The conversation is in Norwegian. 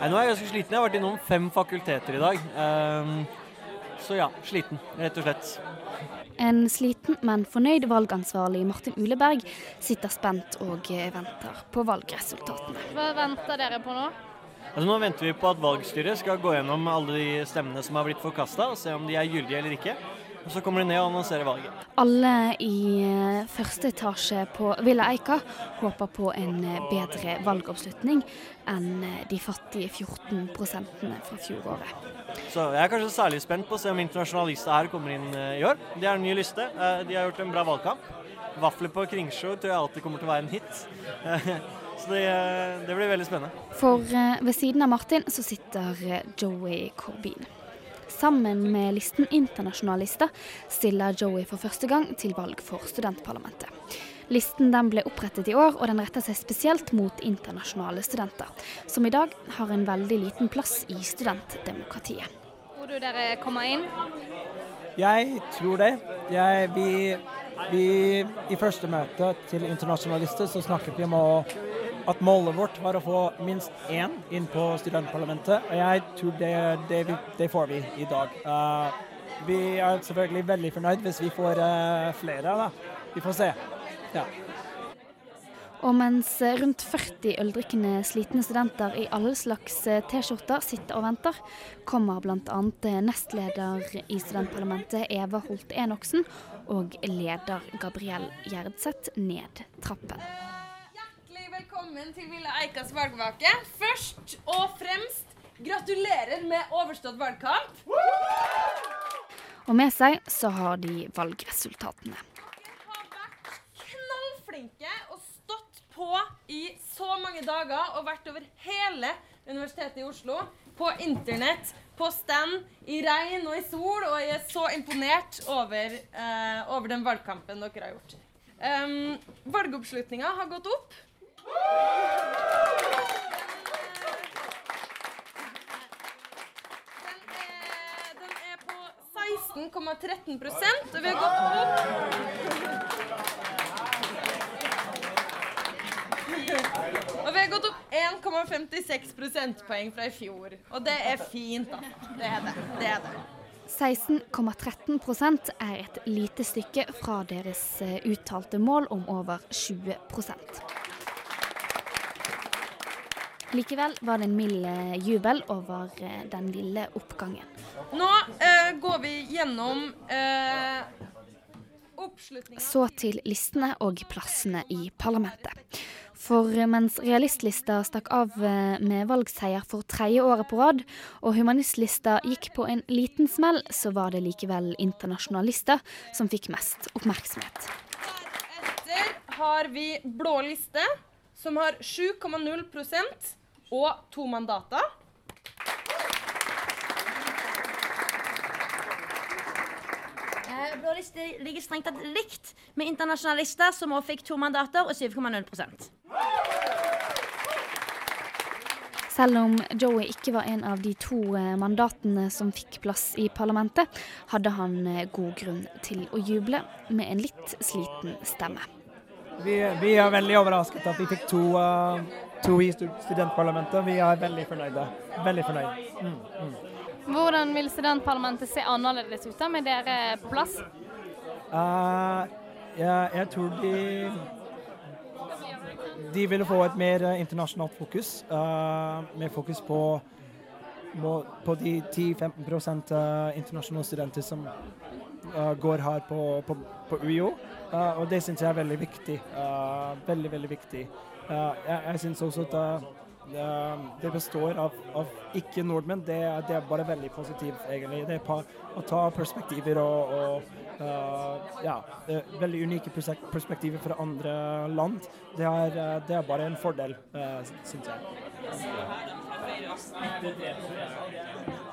Nei, nå er jeg ganske sliten. Jeg har vært innom fem fakulteter i dag. Ehm, så ja, sliten, rett og slett. En sliten, men fornøyd valgansvarlig Martin Uleberg sitter spent og venter på valgresultatene. Hva venter dere på nå? Altså, nå venter vi på at valgstyret skal gå gjennom alle de stemmene som har blitt forkasta, og se om de er gyldige eller ikke. Og Så kommer de ned og annonserer valget. Alle i eh, første etasje på Villa Eika håper på en eh, bedre valgoppslutning enn eh, de fattige 14 prosentene fra fjoråret. Så jeg er kanskje særlig spent på å se om internasjonalister her kommer inn i år. De er en ny liste. De har gjort en bra valgkamp. Vafler på Kringsjå tror jeg alltid kommer til å være en hit. Så det, det blir veldig spennende. For ved siden av Martin så sitter Joey Corbyn. Sammen med listen internasjonalister stiller Joey for første gang til valg for studentparlamentet. Listen den ble opprettet i år, og den retter seg spesielt mot internasjonale studenter, som i dag har en veldig liten plass i studentdemokratiet. Tror du dere kommer inn? Jeg tror det. Jeg, vi, vi, I første møte til internasjonalister så snakket vi om å, at målet vårt var å få minst én inn på studentparlamentet. Og jeg tror det, det, det får vi i dag. Uh, vi er selvfølgelig veldig fornøyd hvis vi får uh, flere. Da. Vi får se. Ja. Og mens eh, rundt 40 øldrikkende slitne studenter i alle slags T-skjorter sitter og venter, kommer bl.a. nestleder i studentparlamentet Eva Holt Enoksen og leder Gabriell Gjerdseth ned trappen. Velkommen til Villa Eikas valgvake. Først og fremst gratulerer med overstått valgkamp. Og med seg så har de valgresultatene. Dere har vært knallflinke og stått på i så mange dager og vært over hele Universitetet i Oslo. På internett, på stand, i regn og i sol, og jeg er så imponert over, eh, over den valgkampen dere har gjort. Um, Valgoppslutninga har gått opp. Den er, er på 16,13% og vi har gått opp Og vi har gått opp 1,56 prosentpoeng fra i fjor. Og det er fint, da. Det er det. det, er det. 16,13% er et lite stykke fra deres eh, uttalte mål om over 20 Likevel var det en mild eh, jubel over eh, den lille oppgangen. Nå eh, går vi gjennom eh, oppslutninga Så til listene og plassene i parlamentet. For mens realistlista stakk av eh, med valgseier for tredje året på rad, og humanistlista gikk på en liten smell, så var det likevel internasjonalister som fikk mest oppmerksomhet. Deretter har vi blå liste, som har 7,0 og to mandater. Eh, Blå liste ligger strengt tatt likt med internasjonalister, som også fikk to mandater og 7,0 Selv om Joey ikke var en av de to eh, mandatene som fikk plass i parlamentet, hadde han eh, god grunn til å juble med en litt sliten stemme. Vi, vi er veldig overrasket at vi fikk to, eh, to i studentparlamentet. Vi er veldig fornøyde. Veldig fornøyd. Mm, mm. Hvordan vil studentparlamentet se annerledes ut da, med dere på plass? Uh, jeg, jeg tror de De ville få et mer eh, internasjonalt fokus. Uh, mer fokus på, må, på de 10-15 uh, internasjonale studenter som uh, går her på, på, på UiO. Uh, og det syns jeg er veldig viktig. Uh, veldig, veldig viktig. Eh, jeg jeg syns også at eh, eh, det består av, av ikke-nordmenn. Det, det er bare veldig positivt, egentlig. Det er å ta perspektiver og, og uh, ja, eh, veldig unike perspektiver fra andre land. Det er, eh, det er bare en fordel, uh, syns jeg. Det er det er